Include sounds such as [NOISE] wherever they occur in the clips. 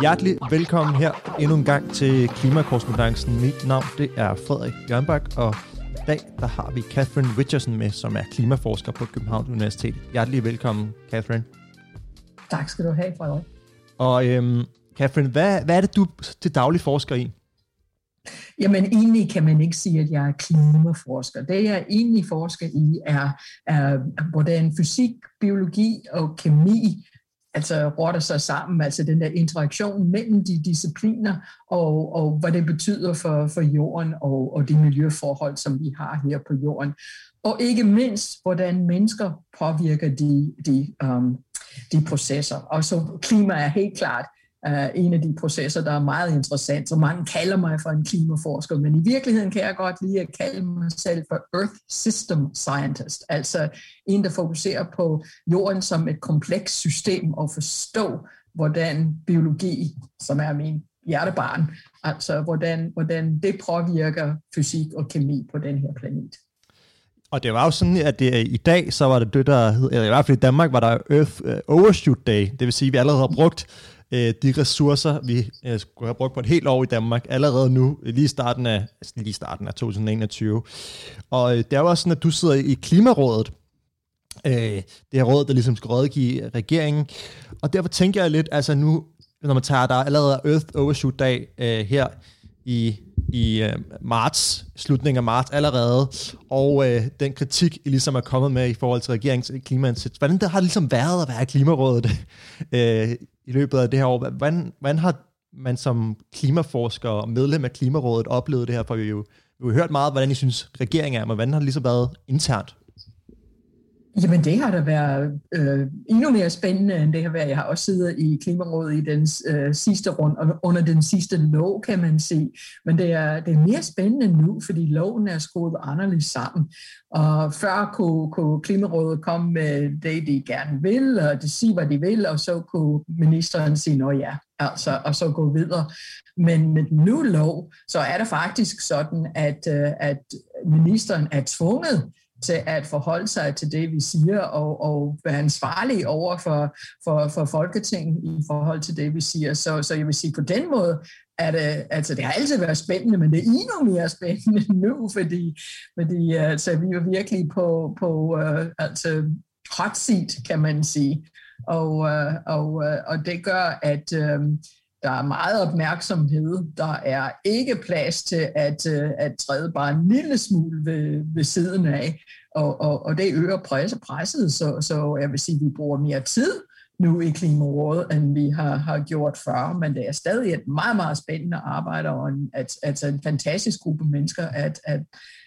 Hjertelig velkommen her endnu en gang til Klimakorrespondancen. Mit navn det er Frederik Jørnbak, og i dag der har vi Catherine Richardson med, som er klimaforsker på København Universitet. Hjertelig velkommen, Catherine. Tak skal du have, Frederik. Og øhm, Catherine, hvad, hvad er det, du til daglig forsker i? Jamen egentlig kan man ikke sige, at jeg er klimaforsker. Det jeg egentlig forsker i er, er hvordan fysik, biologi og kemi altså rotter sig sammen, altså den der interaktion mellem de discipliner, og, og hvad det betyder for, for jorden og, og de miljøforhold, som vi har her på jorden. Og ikke mindst, hvordan mennesker påvirker de, de, um, de processer. Og så klima er helt klart uh, en af de processer, der er meget interessant, så mange kalder mig for en klimaforsker, men i virkeligheden kan jeg godt lide at kalde mig selv for Earth System Scientist, altså en, der fokuserer på jorden som et komplekst system og forstå, hvordan biologi, som er min hjertebarn, altså hvordan, hvordan det påvirker fysik og kemi på den her planet. Og det var jo sådan, at det, i dag, så var det det, der hed, eller i hvert fald i Danmark, var der Earth øh, Overshoot Day. Det vil sige, at vi allerede har brugt øh, de ressourcer, vi øh, skulle have brugt på et helt år i Danmark, allerede nu, lige starten af, altså lige starten af 2021. Og øh, det er jo også sådan, at du sidder i Klimarådet, øh, det her råd, der ligesom skal rådgive regeringen. Og derfor tænker jeg lidt, altså nu, når man tager der allerede Earth Overshoot Dag øh, her i, i øh, marts, slutningen af marts allerede, og øh, den kritik, I ligesom er kommet med i forhold til regeringens klimaindsats. Hvordan det har det ligesom været at være i Klimarådet [LAUGHS] øh, i løbet af det her år. Hvordan, hvordan har man som klimaforsker og medlem af Klimarådet oplevet det her? For vi jo, vi har hørt meget, hvordan I synes, regeringen er, men hvordan har det ligesom været internt? Jamen det har da været øh, endnu mere spændende, end det har været. Jeg har også siddet i Klimarådet i den øh, sidste og under den sidste lov, kan man sige. Men det er, det er mere spændende nu, fordi loven er skruet anderledes sammen. Og før kunne, kunne Klimarådet komme med det, de gerne vil, og de sige, hvad de vil, og så kunne ministeren sige, nå ja, altså, og så gå videre. Men med den nye lov, så er det faktisk sådan, at, øh, at ministeren er tvunget til at forholde sig til det, vi siger, og, og være ansvarlig over for, for, for Folketinget i forhold til det, vi siger. Så, så jeg vil sige, på den måde er det, altså det har altid været spændende, men det er endnu mere spændende [LAUGHS] nu, fordi, fordi altså, vi er virkelig på, på uh, altså, hot seat, kan man sige. Og, uh, og, uh, og det gør, at uh, der er meget opmærksomhed. Der er ikke plads til at, øh, at træde bare en lille smule ved, ved siden af, og, og, og det øger presset, så, så jeg vil sige, at vi bruger mere tid nu i Klimarådet, end vi har, har gjort før, men det er stadig et meget, meget spændende arbejde, og en, at, altså en fantastisk gruppe mennesker at, at,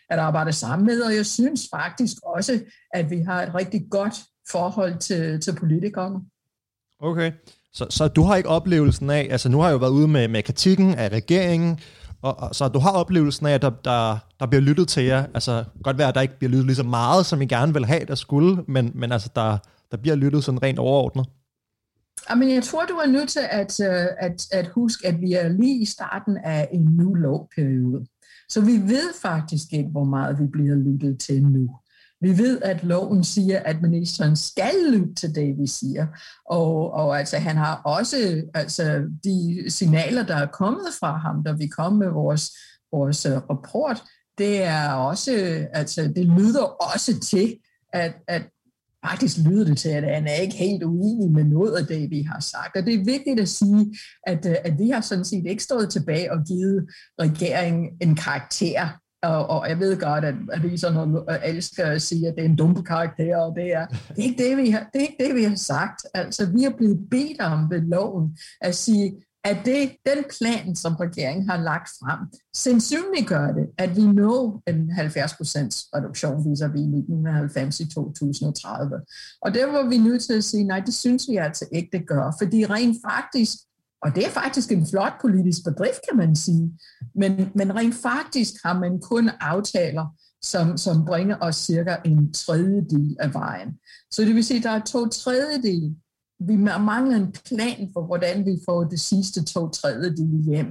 at arbejde sammen med, og jeg synes faktisk også, at vi har et rigtig godt forhold til, til politikerne. Okay. Så, så du har ikke oplevelsen af, altså nu har jeg jo været ude med, med kritikken af regeringen, og, og, så du har oplevelsen af, at der, der, der bliver lyttet til jer. Altså godt være, at der ikke bliver lyttet lige så meget, som I gerne vil have, der skulle, men, men altså der, der bliver lyttet sådan rent overordnet. Jamen, jeg tror, du er nødt til at, øh, at, at huske, at vi er lige i starten af en ny lovperiode. Så vi ved faktisk ikke, hvor meget vi bliver lyttet til nu. Vi ved, at loven siger, at ministeren skal lytte til det, vi siger. Og, og altså, han har også altså, de signaler, der er kommet fra ham, da vi kom med vores, vores øh, rapport, det er også, altså, det lyder også til, at, at faktisk lyder det til, at han er ikke helt uenig med noget af det, vi har sagt. Og det er vigtigt at sige, at, øh, at vi har sådan set ikke stået tilbage og givet regeringen en karakter og, og jeg ved godt, at aviserne elsker at sige, at det er en dumpe karakter, og det er, det er, ikke, det, vi har, det er ikke det, vi har sagt. Altså, vi er blevet bedt om ved loven at sige, at det, den plan, som regeringen har lagt frem, sandsynliggør det, at vi når en 70% reduktion viser vi 1990 i 2030. Og der var vi nødt til at sige, nej, det synes vi altså ikke, det gør, fordi rent faktisk og det er faktisk en flot politisk bedrift, kan man sige. Men, men rent faktisk har man kun aftaler, som, som bringer os cirka en tredjedel af vejen. Så det vil sige, at der er to tredjedel. Vi mangler en plan for, hvordan vi får det sidste to tredjedel hjem.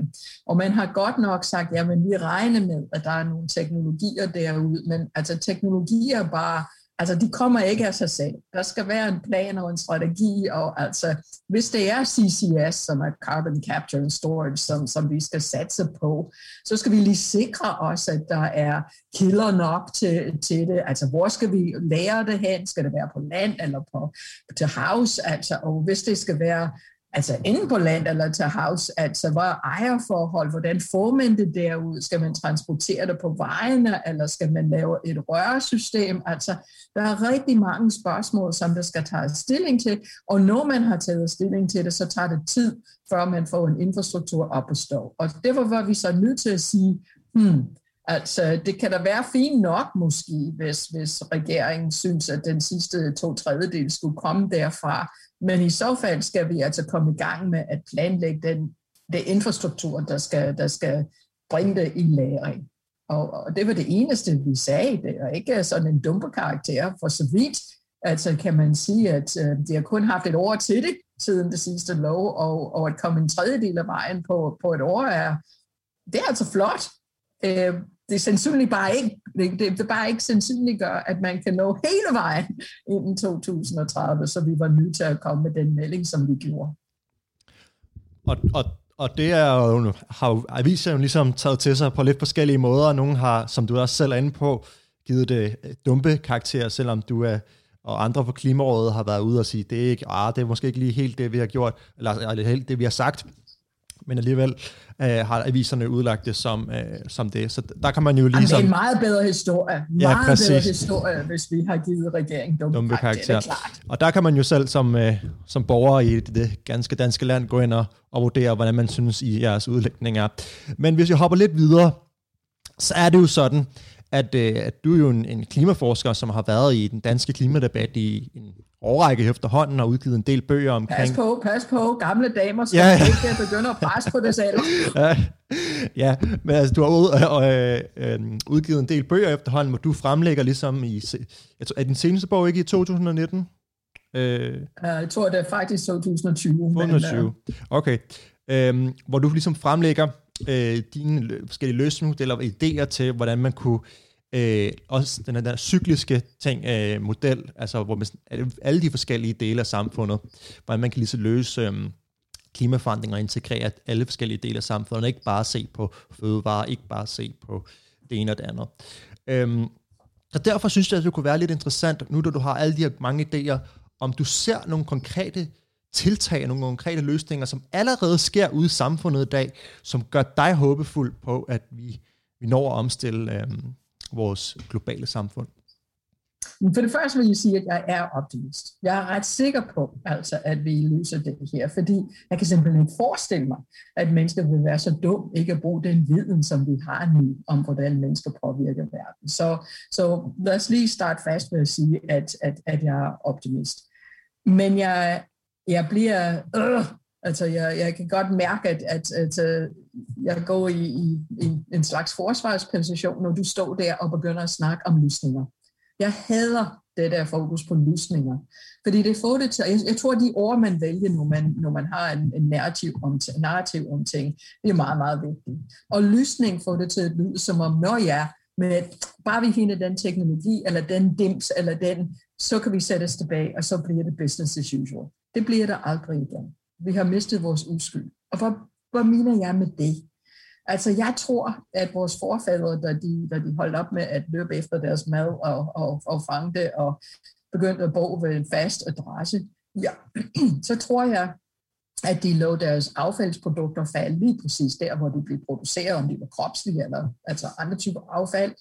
Og man har godt nok sagt, ja, men vi regner med, at der er nogle teknologier derude, men altså teknologier er bare Altså, de kommer ikke af sig selv. Der skal være en plan og en strategi, og altså, hvis det er CCS, som er Carbon Capture and Storage, som, som vi skal satse på, så skal vi lige sikre os, at der er kilder nok til, til det. Altså, hvor skal vi lære det hen? Skal det være på land eller på, til havs? Altså, og hvis det skal være altså inden på land eller til havs, altså hvor er ejerforhold, hvordan får man det derud, skal man transportere det på vejene, eller skal man lave et rørsystem, altså der er rigtig mange spørgsmål, som der skal tages stilling til, og når man har taget stilling til det, så tager det tid, før man får en infrastruktur op at stå. Og derfor var vi så nødt til at sige, hmm, Altså, det kan da være fint nok måske, hvis, hvis regeringen synes, at den sidste to tredjedel skulle komme derfra. Men i så fald skal vi altså komme i gang med at planlægge den, den infrastruktur, der skal, der skal bringe det i læring. Og, og det var det eneste, vi sagde. Det er ikke sådan en dumpe karakter for så vidt. Altså kan man sige, at øh, de har kun haft et år til det, siden det sidste lov, og, og at komme en tredjedel af vejen på, på et år er, det er altså flot. Øh, det er sandsynligt bare ikke, det, det, det bare ikke sandsynligt gør, at man kan nå hele vejen inden 2030, så vi var nødt til at komme med den melding, som vi gjorde. Og, og, og det er jo, har aviser jo ligesom taget til sig på lidt forskellige måder. Nogle har, som du også selv er inde på, givet det dumpe karakter, selvom du er og andre på Klimarådet har været ude og sige, det er ikke, ah, det er måske ikke lige helt det, vi har gjort, eller, eller helt det, vi har sagt men alligevel øh, har aviserne udlagt det som, øh, som det. Så der kan man jo lige... det er en meget bedre historie. Meget ja, præcis. bedre historie, hvis vi har givet regeringen dumme, dumme karakter. Det klart. Og der kan man jo selv som, øh, som borger i det, det ganske danske land gå ind og, og vurdere, hvordan man synes i jeres udlægning er. Men hvis jeg hopper lidt videre, så er det jo sådan, at, øh, at du er jo en, en klimaforsker, som har været i den danske klimadebat i en årrække efterhånden og udgivet en del bøger omkring... Pas på, pas på, gamle damer skal ja. ikke begynde at presse på det selv. [LAUGHS] ja, ja, men altså, du har ud, øh, øh, udgivet en del bøger efterhånden, hvor du fremlægger ligesom i... Er din seneste bog ikke i 2019? Øh, jeg tror, det er faktisk 2020. 2020, men, uh... okay. Øh, hvor du ligesom fremlægger øh, dine forskellige løsningsmodeller og idéer til, hvordan man kunne øh, Øh, også den der cykliske ting, øh, model, altså hvor man, alle de forskellige dele af samfundet, hvordan man kan lige så løse øh, klimaforandringer og integrere alle forskellige dele af samfundet, ikke bare se på fødevarer, ikke bare se på det ene og det andet. Øhm, så derfor synes jeg, at det kunne være lidt interessant, nu da du har alle de her mange idéer, om du ser nogle konkrete tiltag, nogle konkrete løsninger, som allerede sker ude i samfundet i dag, som gør dig håbefuld på, at vi, vi når at omstille øhm, vores globale samfund? For det første vil jeg sige, at jeg er optimist. Jeg er ret sikker på, altså, at vi løser det her, fordi jeg kan simpelthen ikke forestille mig, at mennesker vil være så dum ikke at bruge den viden, som vi har nu, om hvordan mennesker påvirker verden. Så, så lad os lige starte fast med at sige, at, at, at jeg er optimist. Men jeg, jeg bliver, øh, altså jeg, jeg kan godt mærke, at, at, at, at jeg går i, i, i en slags forsvarsposition, når du står der og begynder at snakke om løsninger. Jeg hader det der fokus på løsninger. Fordi det får det til, jeg, jeg tror, de ord, man vælger, når man, når man har en, en narrativ, om, narrativ om ting, det er meget, meget vigtigt. Og løsning får det til at lyde som om, når jeg med bare vi finder den teknologi, eller den dims, eller den, så kan vi sætte os tilbage, og så bliver det business as usual. Det bliver der aldrig igen. Vi har mistet vores uskyld. Og hvor hvad mener jeg med det? Altså, jeg tror, at vores forfædre, da de, da de holdt op med at løbe efter deres mad og, og, og fange det, og begyndte at bo ved en fast adresse, ja, [CLEARS THROAT] så tror jeg, at de lå deres affaldsprodukter falde lige præcis der, hvor de blev produceret, om de var kropslige eller altså andre typer affald.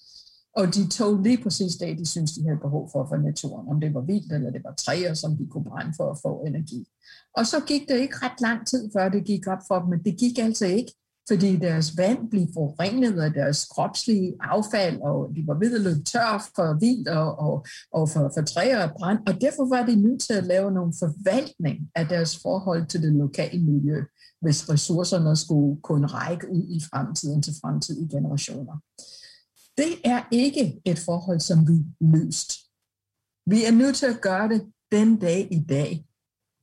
Og de tog lige præcis det, de synes, de havde behov for for naturen, om det var vildt eller det var træer, som de kunne brænde for at få energi. Og så gik det ikke ret lang tid, før det gik op for dem, men det gik altså ikke, fordi deres vand blev forurenet af deres kropslige affald, og de var ved at løbe tør for vildt og, og, og for, for træer og brand, og derfor var de nødt til at lave nogle forvaltning af deres forhold til det lokale miljø, hvis ressourcerne skulle kunne række ud i fremtiden til fremtidige generationer. Det er ikke et forhold, som vi løst. Vi er nødt til at gøre det den dag i dag,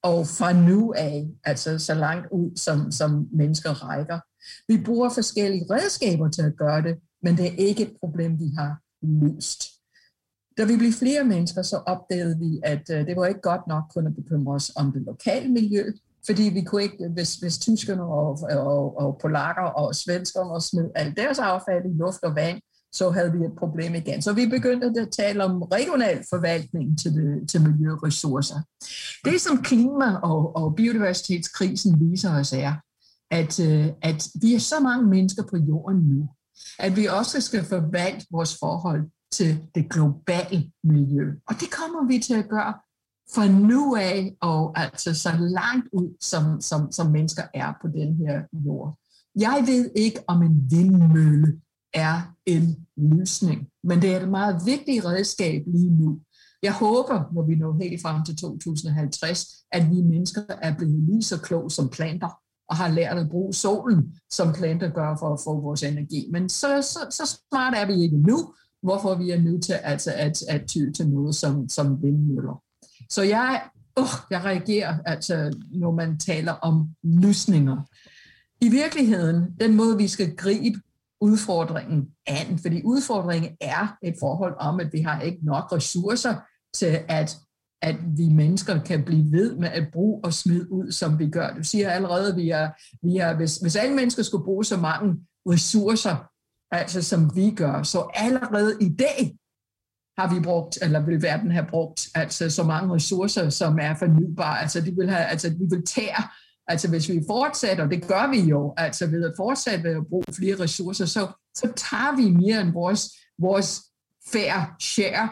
og fra nu af, altså så langt ud, som, som mennesker rækker. Vi bruger forskellige redskaber til at gøre det, men det er ikke et problem, vi har løst. Da vi blev flere mennesker, så opdagede vi, at øh, det var ikke godt nok kun at bekymre os om det lokale miljø, fordi vi kunne ikke, hvis, hvis tyskerne og, og, og polakker og svenskerne smed alt deres affald i luft og vand, så havde vi et problem igen. Så vi begyndte at tale om regional forvaltning til, det, til miljøressourcer. Det, som klima- og, og biodiversitetskrisen viser os, er, at, øh, at vi er så mange mennesker på jorden nu, at vi også skal forvalte vores forhold til det globale miljø. Og det kommer vi til at gøre fra nu af, og altså så langt ud, som, som, som mennesker er på den her jord. Jeg ved ikke, om en vindmølle er en løsning, men det er et meget vigtigt redskab lige nu. Jeg håber, når vi når helt frem til 2050, at vi mennesker er blevet lige så kloge som planter, og har lært at bruge solen, som planter gør for at få vores energi. Men så, så, så smart er vi ikke nu, hvorfor vi er nødt til altså, at, at ty til noget som, som vindmøller. Så jeg, uh, jeg reagerer, altså, når man taler om løsninger. I virkeligheden, den måde, vi skal gribe udfordringen an, fordi udfordringen er et forhold om, at vi har ikke nok ressourcer til, at, at vi mennesker kan blive ved med at bruge og smide ud, som vi gør. Du siger allerede, at vi er, vi er, hvis, hvis alle mennesker skulle bruge så mange ressourcer, altså som vi gør, så allerede i dag har vi brugt, eller vil verden have brugt, altså så mange ressourcer, som er fornybare. Altså, de vil have, altså vi vil tære Altså hvis vi fortsætter, og det gør vi jo, altså ved at fortsætte ved at bruge flere ressourcer, så, så tager vi mere end vores, vores fair share,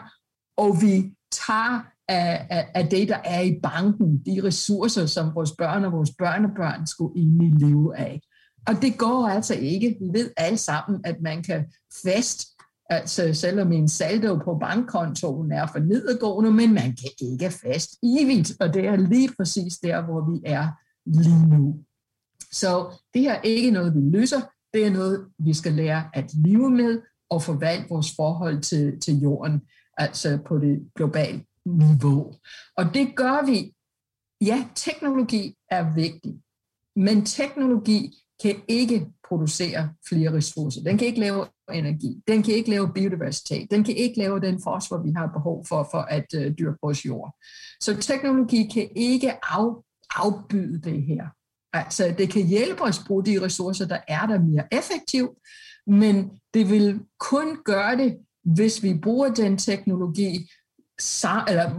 og vi tager af, af, af det, der er i banken, de ressourcer, som vores børn og vores børnebørn skulle egentlig leve af. Og det går altså ikke. Vi ved alle sammen, at man kan fast, altså selvom en saldo på bankkontoen er for nedadgående, men man kan ikke fast evigt, og det er lige præcis der, hvor vi er lige nu. Så det her er ikke noget, vi løser. Det er noget, vi skal lære at leve med og forvalte vores forhold til, til jorden, altså på det globale niveau. Og det gør vi. Ja, teknologi er vigtig, men teknologi kan ikke producere flere ressourcer. Den kan ikke lave energi. Den kan ikke lave biodiversitet. Den kan ikke lave den fosfor, vi har behov for, for at øh, dyrke vores jord. Så teknologi kan ikke af, afbyde det her. Altså, det kan hjælpe os at bruge de ressourcer, der er der mere effektivt, men det vil kun gøre det, hvis vi bruger den teknologi eller,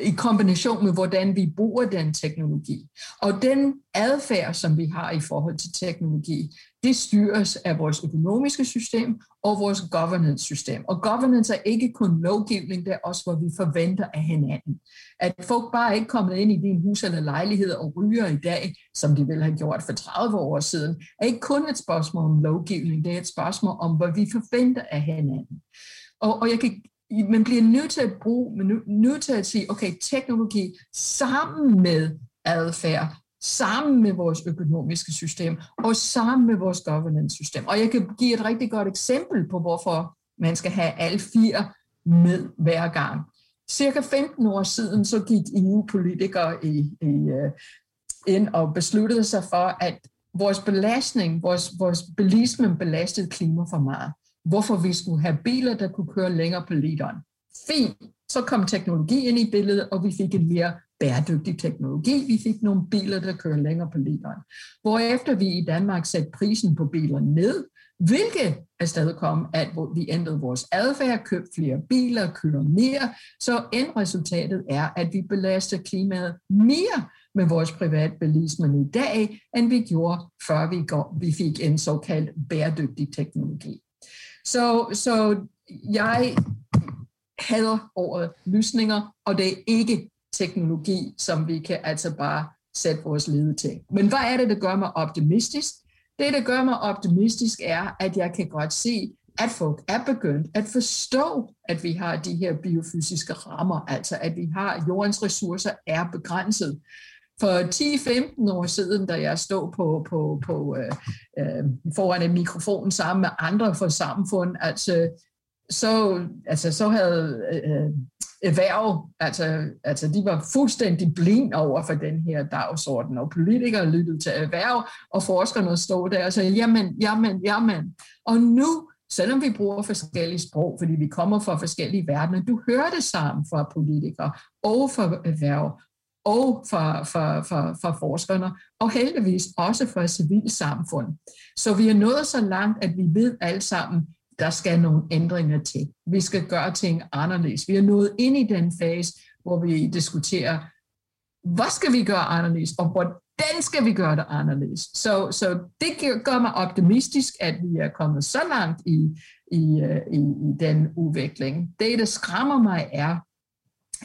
i kombination med, hvordan vi bruger den teknologi. Og den adfærd, som vi har i forhold til teknologi, det styres af vores økonomiske system og vores governance-system. Og governance er ikke kun lovgivning, det er også, hvor vi forventer af hinanden. At folk bare ikke kommet ind i din hus eller lejlighed og ryger i dag, som de ville have gjort for 30 år siden, er ikke kun et spørgsmål om lovgivning, det er et spørgsmål om, hvad vi forventer af hinanden. Og, og jeg kan man bliver nødt til at bruge, man nødt til at sige, okay, teknologi sammen med adfærd, sammen med vores økonomiske system og sammen med vores governance system. Og jeg kan give et rigtig godt eksempel på, hvorfor man skal have alle fire med hver gang. Cirka 15 år siden, så gik EU-politikere i, i, uh, ind og besluttede sig for, at vores belastning, vores, vores bilisme belastede klima for meget hvorfor vi skulle have biler, der kunne køre længere på literen. Fint. Så kom teknologi ind i billedet, og vi fik en mere bæredygtig teknologi. Vi fik nogle biler, der kører længere på literen. Hvorefter vi i Danmark satte prisen på biler ned, hvilket afstedkom, at vi ændrede vores adfærd, købte flere biler, kører mere, så endresultatet er, at vi belaster klimaet mere med vores privatbilisme i dag, end vi gjorde, før vi, går, vi fik en såkaldt bæredygtig teknologi. Så, så jeg hader ordet løsninger, og det er ikke teknologi, som vi kan altså bare sætte vores lede til. Men hvad er det, der gør mig optimistisk? Det, der gør mig optimistisk, er, at jeg kan godt se, at folk er begyndt at forstå, at vi har de her biofysiske rammer, altså at vi har jordens ressourcer er begrænset for 10-15 år siden, da jeg stod på, på, på øh, øh foran en mikrofon sammen med andre for samfund, altså, så, altså, så havde øh, øh, erhverv, altså, altså de var fuldstændig blind over for den her dagsorden, og politikere lyttede til erhverv, og forskerne stod der og sagde, jamen, jamen, jamen. Og nu selvom vi bruger forskellige sprog, fordi vi kommer fra forskellige verdener, du hører det sammen fra politikere og fra erhverv og for, for, for, for forskerne, og heldigvis også for civilsamfund. Så vi er nået så langt, at vi ved alle sammen, der skal nogle ændringer til. Vi skal gøre ting anderledes. Vi er nået ind i den fase, hvor vi diskuterer, hvad skal vi gøre anderledes, og hvordan skal vi gøre det anderledes. Så, så det gør mig optimistisk, at vi er kommet så langt i, i, øh, i, i den udvikling. Det, der skræmmer mig, er,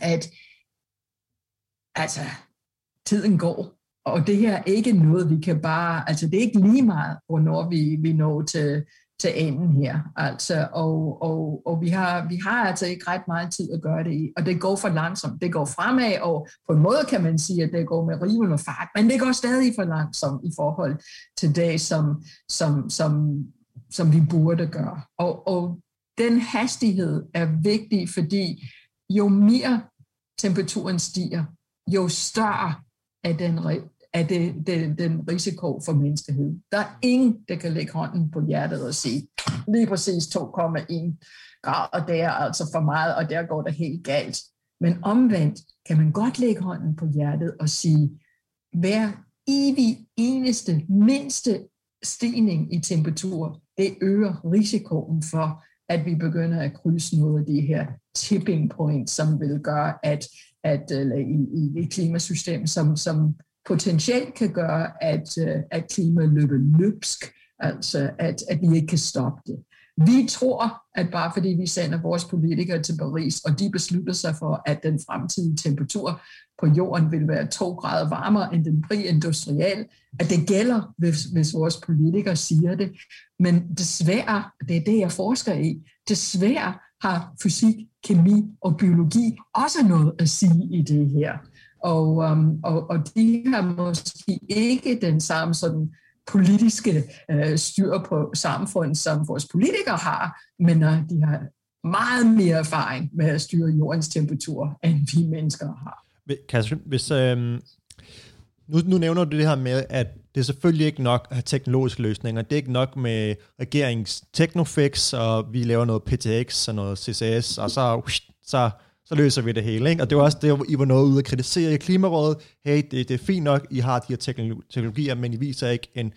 at altså, tiden går, og det her er ikke noget, vi kan bare, altså det er ikke lige meget, hvornår vi, vi når til, til enden her. Altså, og, og, og vi, har, vi har altså ikke ret meget tid at gøre det i, og det går for langsomt. Det går fremad, og på en måde kan man sige, at det går med riven og fart, men det går stadig for langsomt i forhold til det, som, som, som, som vi burde gøre. Og, og den hastighed er vigtig, fordi jo mere temperaturen stiger, jo større er den, er det, det, den risiko for menneskehed. Der er ingen, der kan lægge hånden på hjertet og sige, lige præcis 2,1 grader, det er altså for meget, og der går det helt galt. Men omvendt kan man godt lægge hånden på hjertet og sige, hver evig eneste, mindste stigning i temperatur, det øger risikoen for, at vi begynder at krydse noget af de her tipping points, som vil gøre, at, at øh, eller i, i, et klimasystem, som, som potentielt kan gøre, at, øh, at klimaet løber løbsk, altså at, at vi ikke kan stoppe det. Vi tror, at bare fordi vi sender vores politikere til Paris, og de beslutter sig for, at den fremtidige temperatur på jorden vil være to grader varmere end den pre-industrielle, at det gælder, hvis, hvis vores politikere siger det. Men desværre, det er det, jeg forsker i, desværre har fysik, kemi og biologi også noget at sige i det her. Og, um, og, og de har måske ikke den samme sådan politiske øh, styr på samfund, som vores politikere har, men øh, de har meget mere erfaring med at styre jordens temperatur, end vi mennesker har. Kasper, hvis, øh, nu, nu nævner du det her med, at det er selvfølgelig ikke nok at have teknologiske løsninger. Det er ikke nok med regeringens technofix, og vi laver noget PTX og noget CCS, og så, så så løser vi det hele. Ikke? Og det var også det, I var noget ude at kritisere i Klimarådet. Hey, det, det er fint nok, I har de her teknologier, men I viser ikke en,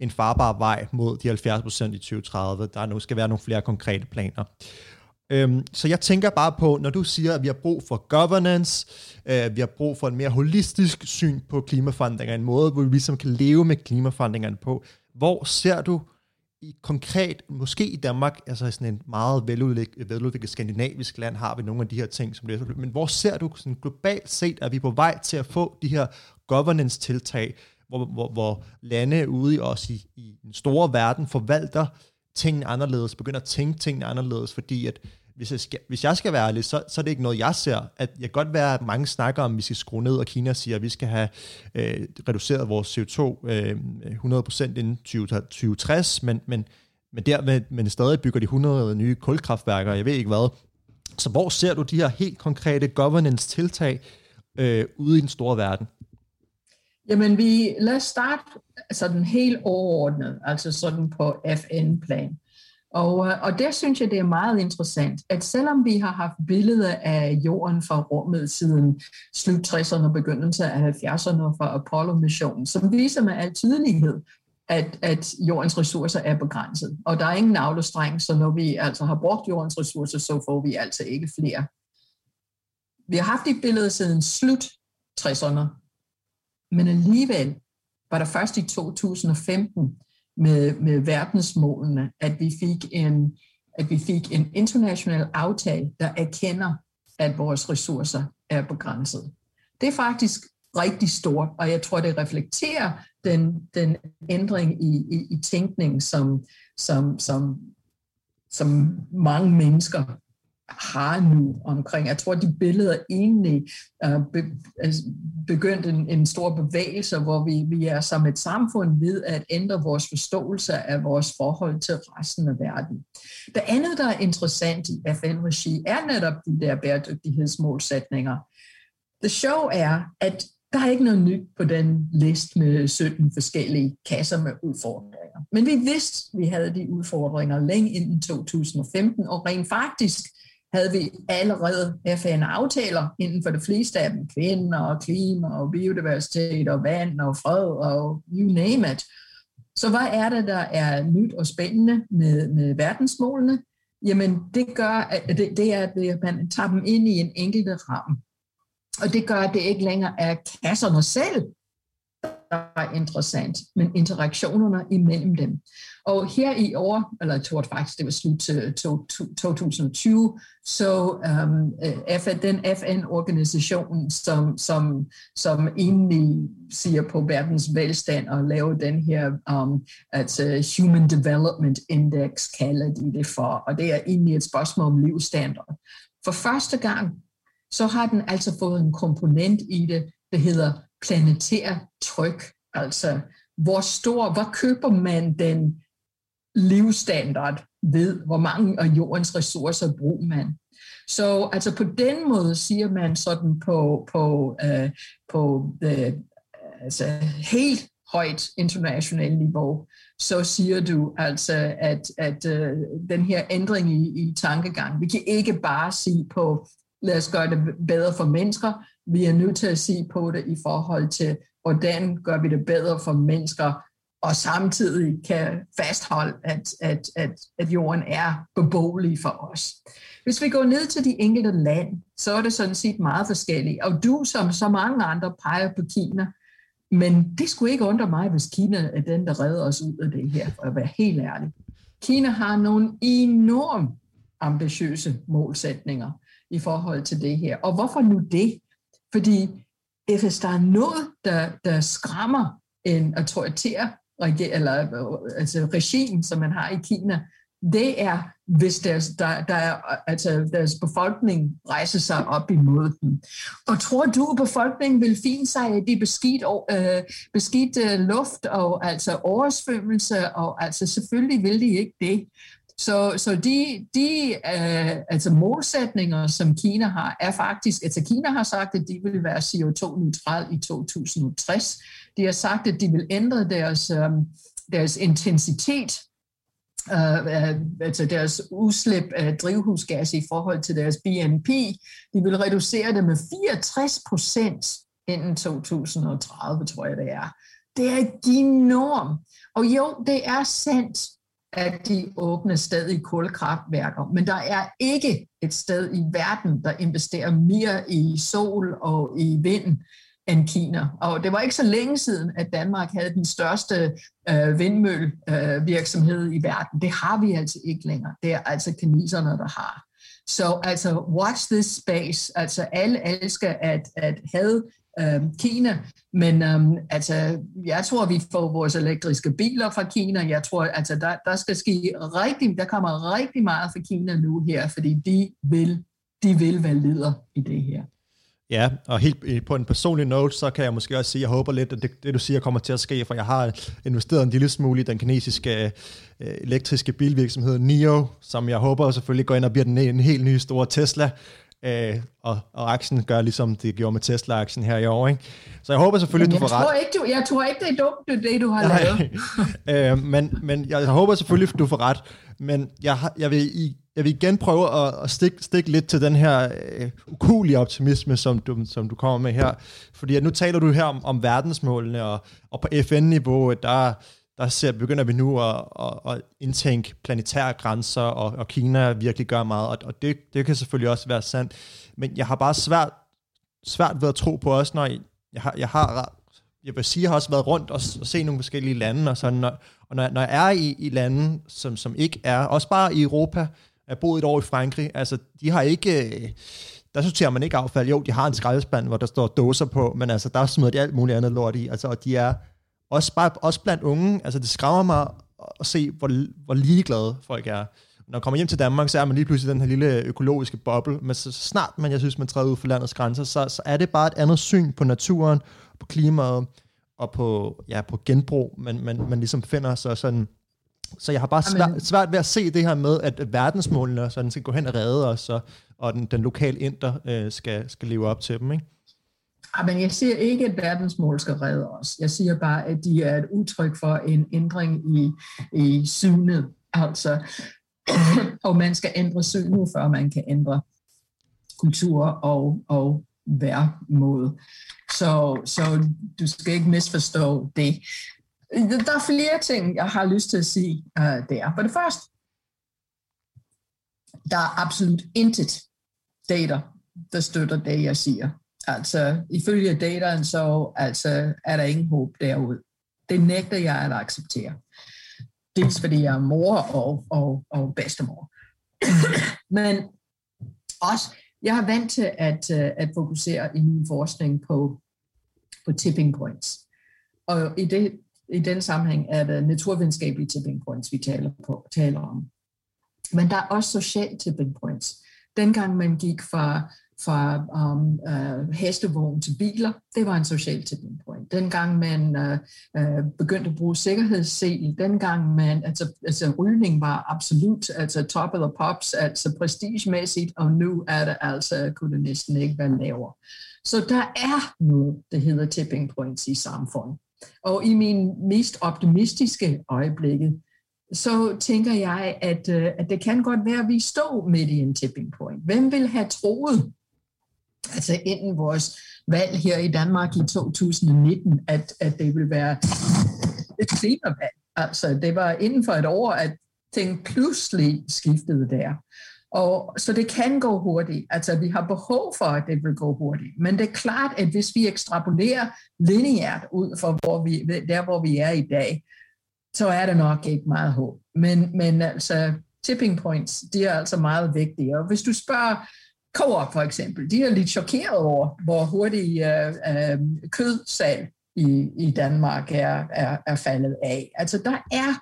en farbar vej mod de 70% i 2030. Der nu skal være nogle flere konkrete planer. Øhm, så jeg tænker bare på, når du siger, at vi har brug for governance, øh, vi har brug for en mere holistisk syn på klimaforandringer, en måde, hvor vi ligesom kan leve med klimaforandringerne på. Hvor ser du i konkret, måske i Danmark, altså sådan en meget veludviklet, veludviklet skandinavisk land, har vi nogle af de her ting, som det er, men hvor ser du sådan globalt set, at vi er på vej til at få de her governance-tiltag, hvor, hvor, hvor lande ude i os i, i den store verden forvalter tingene anderledes, begynder at tænke tingene anderledes, fordi at hvis jeg skal, hvis jeg skal være ærlig, så, så er det ikke noget, jeg ser. At jeg kan godt være, at mange snakker om, at vi skal skrue ned, og Kina siger, at vi skal have øh, reduceret vores CO2 øh, 100% inden 2060, men, men, men, der, men stadig bygger de 100 nye kulkraftværker, jeg ved ikke hvad. Så hvor ser du de her helt konkrete governance-tiltag øh, ude i den store verden? Jamen, vi, lad os starte sådan helt overordnet, altså sådan på FN-plan. Og, øh, og der synes jeg, det er meget interessant, at selvom vi har haft billeder af jorden fra rummet siden slut 60'erne og begyndelsen af 70'erne fra Apollo-missionen, som viser med al tydelighed, at, at jordens ressourcer er begrænset. Og der er ingen navlestreng, så når vi altså har brugt jordens ressourcer, så får vi altså ikke flere. Vi har haft de billeder siden slut 60'erne, men alligevel var der først i 2015 med, med verdensmålene, at vi fik en at vi fik en international aftale, der erkender, at vores ressourcer er begrænset. Det er faktisk rigtig stort, og jeg tror, det reflekterer den, den ændring i, i, i tænkning, som, som, som, som mange mennesker har nu omkring. Jeg tror, de billeder egentlig uh, be, altså, begyndte en, en stor bevægelse, hvor vi, vi er som et samfund ved at ændre vores forståelse af vores forhold til resten af verden. Det andet, der er interessant i FN-regi, er netop de der bæredygtighedsmålsætninger. Det show er, at Der er ikke noget nyt på den liste med 17 forskellige kasser med udfordringer. Men vi vidste, at vi havde de udfordringer længe inden 2015, og rent faktisk havde vi allerede FN-aftaler inden for det fleste af dem, kvinder og klima og biodiversitet og vand og fred og you name it. Så hvad er det, der er nyt og spændende med, med verdensmålene? Jamen, det gør, at det, det er, at man tager dem ind i en enkelte ramme. Og det gør, at det ikke længere er kasserne selv, er interessant, men interaktionerne imellem dem. Og her i år, eller jeg tror faktisk, det var slut til 2020, så øhm, øh, um, FN, den FN-organisation, som, som, som egentlig siger på verdens velstand og laver den her um, altså Human Development Index, kalder de det for, og det er egentlig et spørgsmål om livsstandard. For første gang, så har den altså fået en komponent i det, der hedder planetær tryk. Altså, hvor stor, hvor køber man den livsstandard ved, hvor mange af jordens ressourcer bruger man. Så altså på den måde siger man sådan på, på, uh, på uh, altså helt højt internationalt niveau, så siger du altså, at, at uh, den her ændring i, i tankegang, vi kan ikke bare sige på, lad os gøre det bedre for mennesker, vi er nødt til at se på det i forhold til, hvordan gør vi det bedre for mennesker, og samtidig kan fastholde, at, at, at, at jorden er beboelig for os. Hvis vi går ned til de enkelte land, så er det sådan set meget forskelligt. Og du, som så mange andre, peger på Kina, men det skulle ikke undre mig, hvis Kina er den, der redder os ud af det her, for at være helt ærlig. Kina har nogle enormt ambitiøse målsætninger i forhold til det her. Og hvorfor nu det? Fordi hvis der er noget, der, der skræmmer en autoritær eller, øh, altså regime, som man har i Kina, det er, hvis deres, der, der er, altså deres befolkning rejser sig op imod dem. Og tror du, at befolkningen vil finde sig i det beskidt, øh, beskidt øh, luft og altså oversvømmelse, og altså selvfølgelig vil de ikke det. Så, så de, de øh, altså målsætninger, som Kina har, er faktisk, altså Kina har sagt, at de vil være CO2-neutral i 2060. De har sagt, at de vil ændre deres, øh, deres intensitet, øh, øh, altså deres udslip af drivhusgas i forhold til deres BNP. De vil reducere det med 64 procent inden 2030, tror jeg det er. Det er enormt. Og jo, det er sandt, at de åbne stadig kulkraftværker, men der er ikke et sted i verden, der investerer mere i sol og i vind end Kina. Og det var ikke så længe siden, at Danmark havde den største øh, vindmøllevirksomhed øh, i verden. Det har vi altså ikke længere. Det er altså kineserne, der har. Så altså, watch this space. Altså, alle elsker at, at have øh, Kina, men øhm, altså, jeg tror, vi får vores elektriske biler fra Kina. Jeg tror, altså, der, der skal ske rigtig, der kommer rigtig meget fra Kina nu her, fordi de vil, de vil være leder i det her. Ja, og helt eh, på en personlig note, så kan jeg måske også sige, at jeg håber lidt, at det, det du siger kommer til at ske, for jeg har investeret en lille smule i den kinesiske øh, elektriske bilvirksomhed NIO, som jeg håber selvfølgelig går ind og bliver den en helt ny store Tesla, øh, og, og aktien gør ligesom det gjorde med Tesla-aktien her i år. Ikke? Så jeg håber selvfølgelig, Jamen, du får ret. Tror ikke, du, jeg tror ikke, det er dumt, det, du har lavet. [LAUGHS] øh, men, men jeg håber selvfølgelig, du får ret. Men jeg, jeg, vil, jeg vil igen prøve at, at stikke, stikke lidt til den her øh, ukulige optimisme, som du, som du kommer med her. Fordi at nu taler du her om, om verdensmålene, og, og på FN-niveau, der der ser, begynder vi nu at, at, at indtænke planetære grænser, og, og Kina virkelig gør meget, og, og det, det kan selvfølgelig også være sandt. Men jeg har bare svært, svært ved at tro på os, når jeg, jeg har, jeg har jeg vil sige, jeg har også været rundt og, og se nogle forskellige lande, og, sådan, når, og når, når jeg er i, i lande, som, som ikke er, også bare i Europa, jeg boet et år i Frankrig, altså de har ikke, der sorterer man ikke affald. Jo, de har en skraldespand, hvor der står dåser på, men altså der smider de alt muligt andet lort i, altså, og de er også, bare, også blandt unge, altså det skræmmer mig at se, hvor, hvor ligeglade folk er. Når man kommer hjem til Danmark, så er man lige pludselig den her lille økologiske boble, men så snart man, jeg synes, man træder ud for landets grænser, så, så er det bare et andet syn på naturen, på klimaet og på, ja, på genbrug, man, man, man ligesom finder sig sådan. Så jeg har bare svært, svært ved at se det her med, at verdensmålene sådan skal gå hen og redde os, og, og den, den lokale inder øh, skal, skal leve op til dem, ikke? Ah, men jeg siger ikke, at verdensmål skal redde os. Jeg siger bare, at de er et udtryk for en ændring i, i synet. Altså, [CLEARS THROAT] og man skal ændre synet, før man kan ændre kultur og, og væremåde. Så, så du skal ikke misforstå det. Der er flere ting, jeg har lyst til at sige uh, der. For det første, der er absolut intet data, der støtter det, jeg siger. Altså, ifølge dataen, så altså, er der ingen håb derude. Det nægter jeg at acceptere. Dels fordi jeg er mor og, og, og bedstemor. [CLEARS THROAT] Men også, jeg har vant til at, øh, at fokusere i min forskning på, på tipping points. Og i, det, i den sammenhæng er det naturvidenskabelige tipping points, vi taler, på, taler om. Men der er også social tipping points. Dengang man gik fra fra um, uh, hestevogn til biler, det var en social tipping point. Dengang man uh, uh, begyndte at bruge sikkerhedssel, dengang man, altså, altså rygning var absolut, altså top of the pops, altså prestigemæssigt, og nu er det altså, kunne det næsten ikke være lavere. Så der er noget, der hedder tipping points i samfundet. Og i min mest optimistiske øjeblikke, så tænker jeg, at, at det kan godt være, at vi står midt i en tipping point. Hvem vil have troet, altså inden vores valg her i Danmark i 2019, at, at det vil være et klimavalg. Altså det var inden for et år, at ting pludselig skiftede der. Og, så det kan gå hurtigt. Altså, vi har behov for, at det vil gå hurtigt. Men det er klart, at hvis vi ekstrapolerer lineært ud fra hvor vi, der, hvor vi er i dag, så er der nok ikke meget håb. Men, men altså, tipping points, de er altså meget vigtige. Og hvis du spørger Coop for eksempel, de er lidt chokeret over, hvor hurtigt øh, øh, kødsal i, i Danmark er, er, er faldet af. Altså der er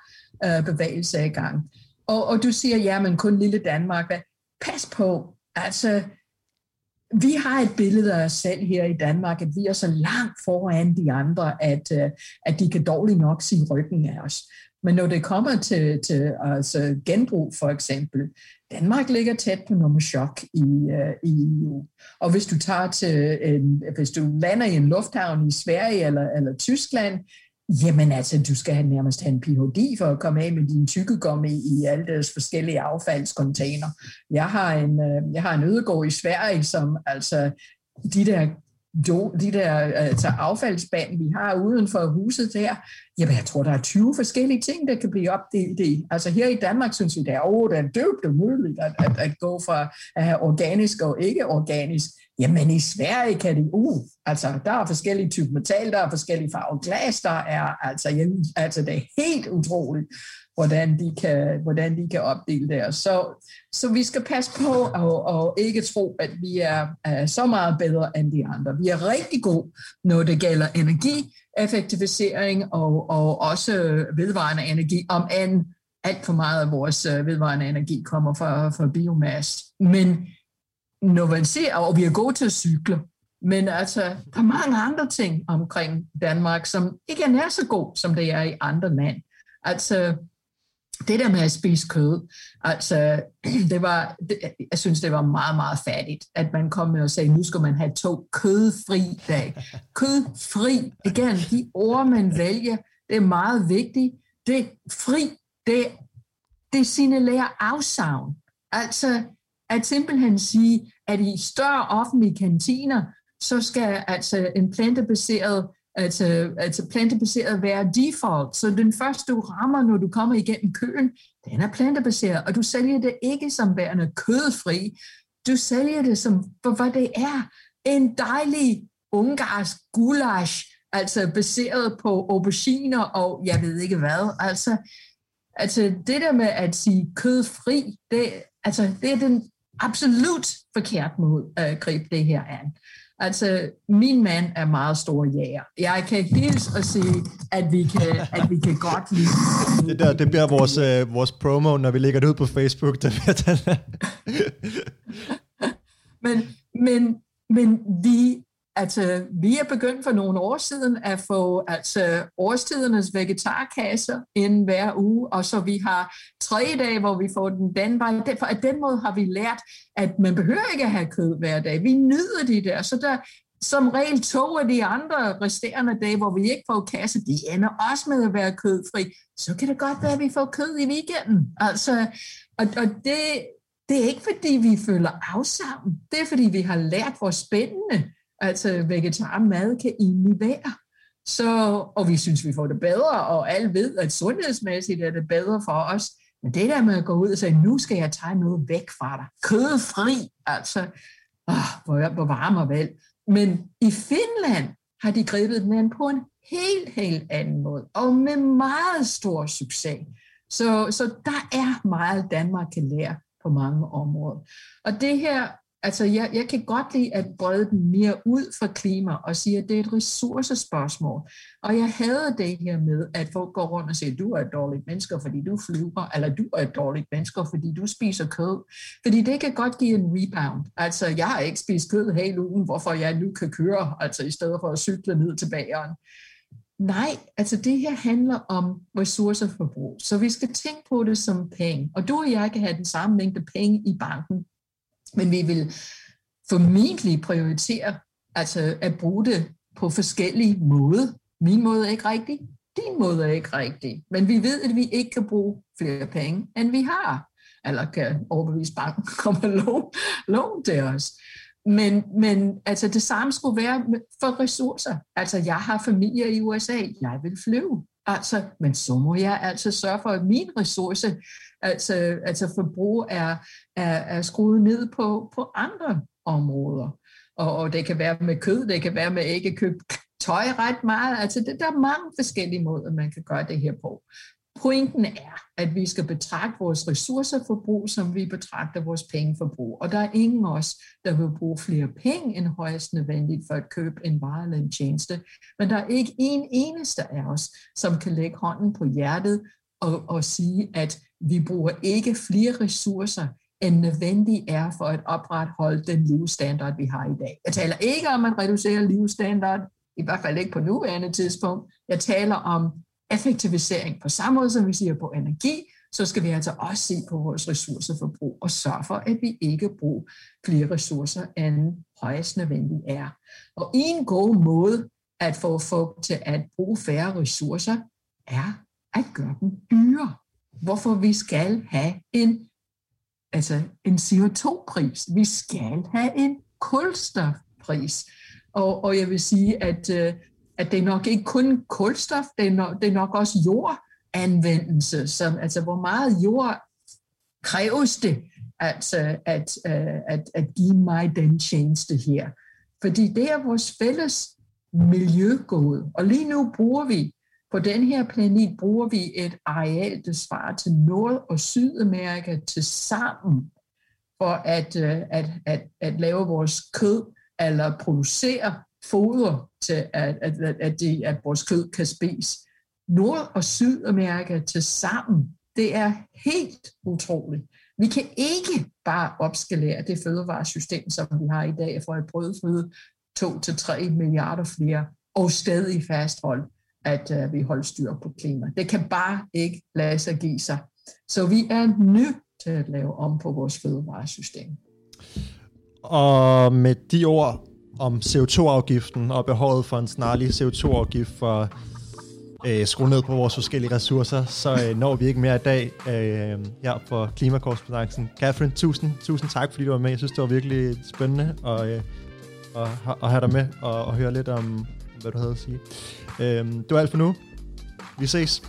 øh, bevægelse i gang. Og, og du siger, ja, men kun lille Danmark. Pas på, altså vi har et billede af os selv her i Danmark, at vi er så langt foran de andre, at, øh, at de kan dårligt nok sige ryggen af os. Men når det kommer til, til altså genbrug for eksempel, Danmark ligger tæt på nummer chok i, uh, i EU. Og hvis du tager til en, hvis du lander i en lufthavn i Sverige eller, eller Tyskland, jamen altså, du skal have nærmest have en Ph.D. for at komme af med din tykkegummi i alle deres forskellige affaldskontainer. Jeg har en, uh, jeg har en ødegård i Sverige, som altså, de der de der altså affaldsband, vi har uden for huset der, jamen jeg tror, der er 20 forskellige ting, der kan blive opdelt i. Altså her i Danmark synes vi, det er, oh, det er dybt umuligt at, at, at gå fra at have organisk og ikke organisk. Jamen i Sverige kan det, uh, altså der er forskellige typer metal, der er forskellige farver glas, der er, altså, jamen, altså det er helt utroligt hvordan de kan, hvordan de kan opdele det. Så, så vi skal passe på og, og ikke tro, at vi er, er så meget bedre end de andre. Vi er rigtig gode, når det gælder energi, effektivisering og, og også vedvarende energi, om end alt for meget af vores øh, vedvarende energi kommer fra, fra biomasse. Men når man ser, og vi er gode til at cykle, men altså, der er mange andre ting omkring Danmark, som ikke er nær så god, som det er i andre lande. Altså, det der med at spise kød, altså, [CLEARS THROAT] det var, det, jeg synes, det var meget, meget fattigt, at man kom med og sagde, nu skal man have to kødfri dag. [LAUGHS] Kødfri, igen, de ord, man vælger, det er meget vigtigt. Det fri, det, det signalerer afsavn. Altså, at simpelthen sige, at i større offentlige kantiner, så skal altså en plantebaseret altså, altså plantebaseret være default. Så den første, du rammer, når du kommer igennem køen, den er plantebaseret, og du sælger det ikke som værende kødfri. Du sælger det som, for hvad det er. En dejlig ungarsk gulasch, altså baseret på auberginer og jeg ved ikke hvad. Altså, altså det der med at sige kødfri, det, altså, det er den absolut forkert måde at gribe det her an. Altså, min mand er meget stor jæger. Jeg kan hilse og sige, at vi kan, at vi kan godt lide... Det, der, det bliver vores, øh, vores promo, når vi lægger det ud på Facebook. Det bliver [LAUGHS] men, men, men vi Altså, vi er begyndt for nogle år siden at få altså, årstidernes vegetarkasser ind hver uge, og så vi har tre dage, hvor vi får den den vej. For af den måde har vi lært, at man behøver ikke at have kød hver dag. Vi nyder de der, så der, som regel to af de andre resterende dage, hvor vi ikke får kasse, de ender også med at være kødfri. Så kan det godt være, at vi får kød i weekenden. Altså, og, og det, det er ikke, fordi vi føler afsavn. Det er, fordi vi har lært, hvor spændende altså vegetarmad kan egentlig være. Så, og vi synes, vi får det bedre, og alle ved, at sundhedsmæssigt er det bedre for os. Men det der med at gå ud og sige, nu skal jeg tage noget væk fra dig. Kødfri, altså, åh, hvor, hvor varm og vel. Men i Finland har de grebet den på en helt, helt anden måde, og med meget stor succes. Så, så der er meget, Danmark kan lære på mange områder. Og det her Altså, jeg, jeg kan godt lide at brede den mere ud for klima og sige, at det er et ressourcespørgsmål. Og jeg havde det her med, at folk går rundt og siger, at du er et dårligt menneske, fordi du flyver, eller du er et dårligt menneske, fordi du spiser kød. Fordi det kan godt give en rebound. Altså, jeg har ikke spist kød hele ugen, hvorfor jeg nu kan køre, altså i stedet for at cykle ned til bageren. Nej, altså det her handler om ressourceforbrug. Så vi skal tænke på det som penge. Og du og jeg kan have den samme mængde penge i banken men vi vil formentlig prioritere altså at bruge det på forskellige måder. Min måde er ikke rigtig, din måde er ikke rigtig. Men vi ved, at vi ikke kan bruge flere penge, end vi har. Eller kan overbevise banken [LAUGHS] om at låne, låne til os. Men, men altså det samme skulle være for ressourcer. Altså jeg har familie i USA, jeg vil flyve. Altså, men så må jeg altså sørge for, at min ressource, altså, altså forbrug, er, er, er skruet ned på, på andre områder. Og, og det kan være med kød, det kan være med ikke købe tøj ret meget. Altså, det, der er mange forskellige måder, man kan gøre det her på. Pointen er, at vi skal betragte vores ressourceforbrug, som vi betragter vores pengeforbrug. Og der er ingen af os, der vil bruge flere penge end højst nødvendigt for at købe en vare eller en tjeneste. Men der er ikke en eneste af os, som kan lægge hånden på hjertet og, og sige, at vi bruger ikke flere ressourcer, end nødvendigt er for at opretholde den livsstandard, vi har i dag. Jeg taler ikke om at reducere livsstandard, i hvert fald ikke på nuværende tidspunkt. Jeg taler om effektivisering. På samme måde som vi siger på energi, så skal vi altså også se på vores ressourceforbrug og sørge for, at vi ikke bruger flere ressourcer, end højst nødvendigt er. Og en god måde at få folk til at bruge færre ressourcer, er at gøre dem dyre. Hvorfor vi skal have en, altså en CO2-pris. Vi skal have en kulstofpris. Og, og jeg vil sige, at øh, at det er nok ikke kun kulstof, det er nok, det er nok også jordanvendelse, som, altså hvor meget jord kræves det altså, at, at, at, at give mig den tjeneste her. Fordi det er vores fælles miljøgode. Og lige nu bruger vi, på den her planet, bruger vi et areal, der svarer til Nord- og Sydamerika til sammen, for at, øh, at, at, at lave vores kød, eller producere foder til, at, at, at, det, at vores kød kan spise. Nord- og Sydamerika til sammen, det er helt utroligt. Vi kan ikke bare opskalere det fødevaresystem, som vi har i dag, for at brødføde 2-3 milliarder flere, og stadig fastholde, at uh, vi holder styr på klima. Det kan bare ikke lade sig give sig. Så vi er nødt til at lave om på vores fødevaresystem. Og med de ord om CO2-afgiften og behovet for en snarlig CO2-afgift for øh, skrue ned på vores forskellige ressourcer, så øh, når vi ikke mere i dag øh, her på Klimakorrespondancen. Catherine, tusind, tusind tak, fordi du var med. Jeg synes, det var virkelig spændende at, øh, at, at have dig med og, og høre lidt om, hvad du havde at sige. Øhm, det var alt for nu. Vi ses.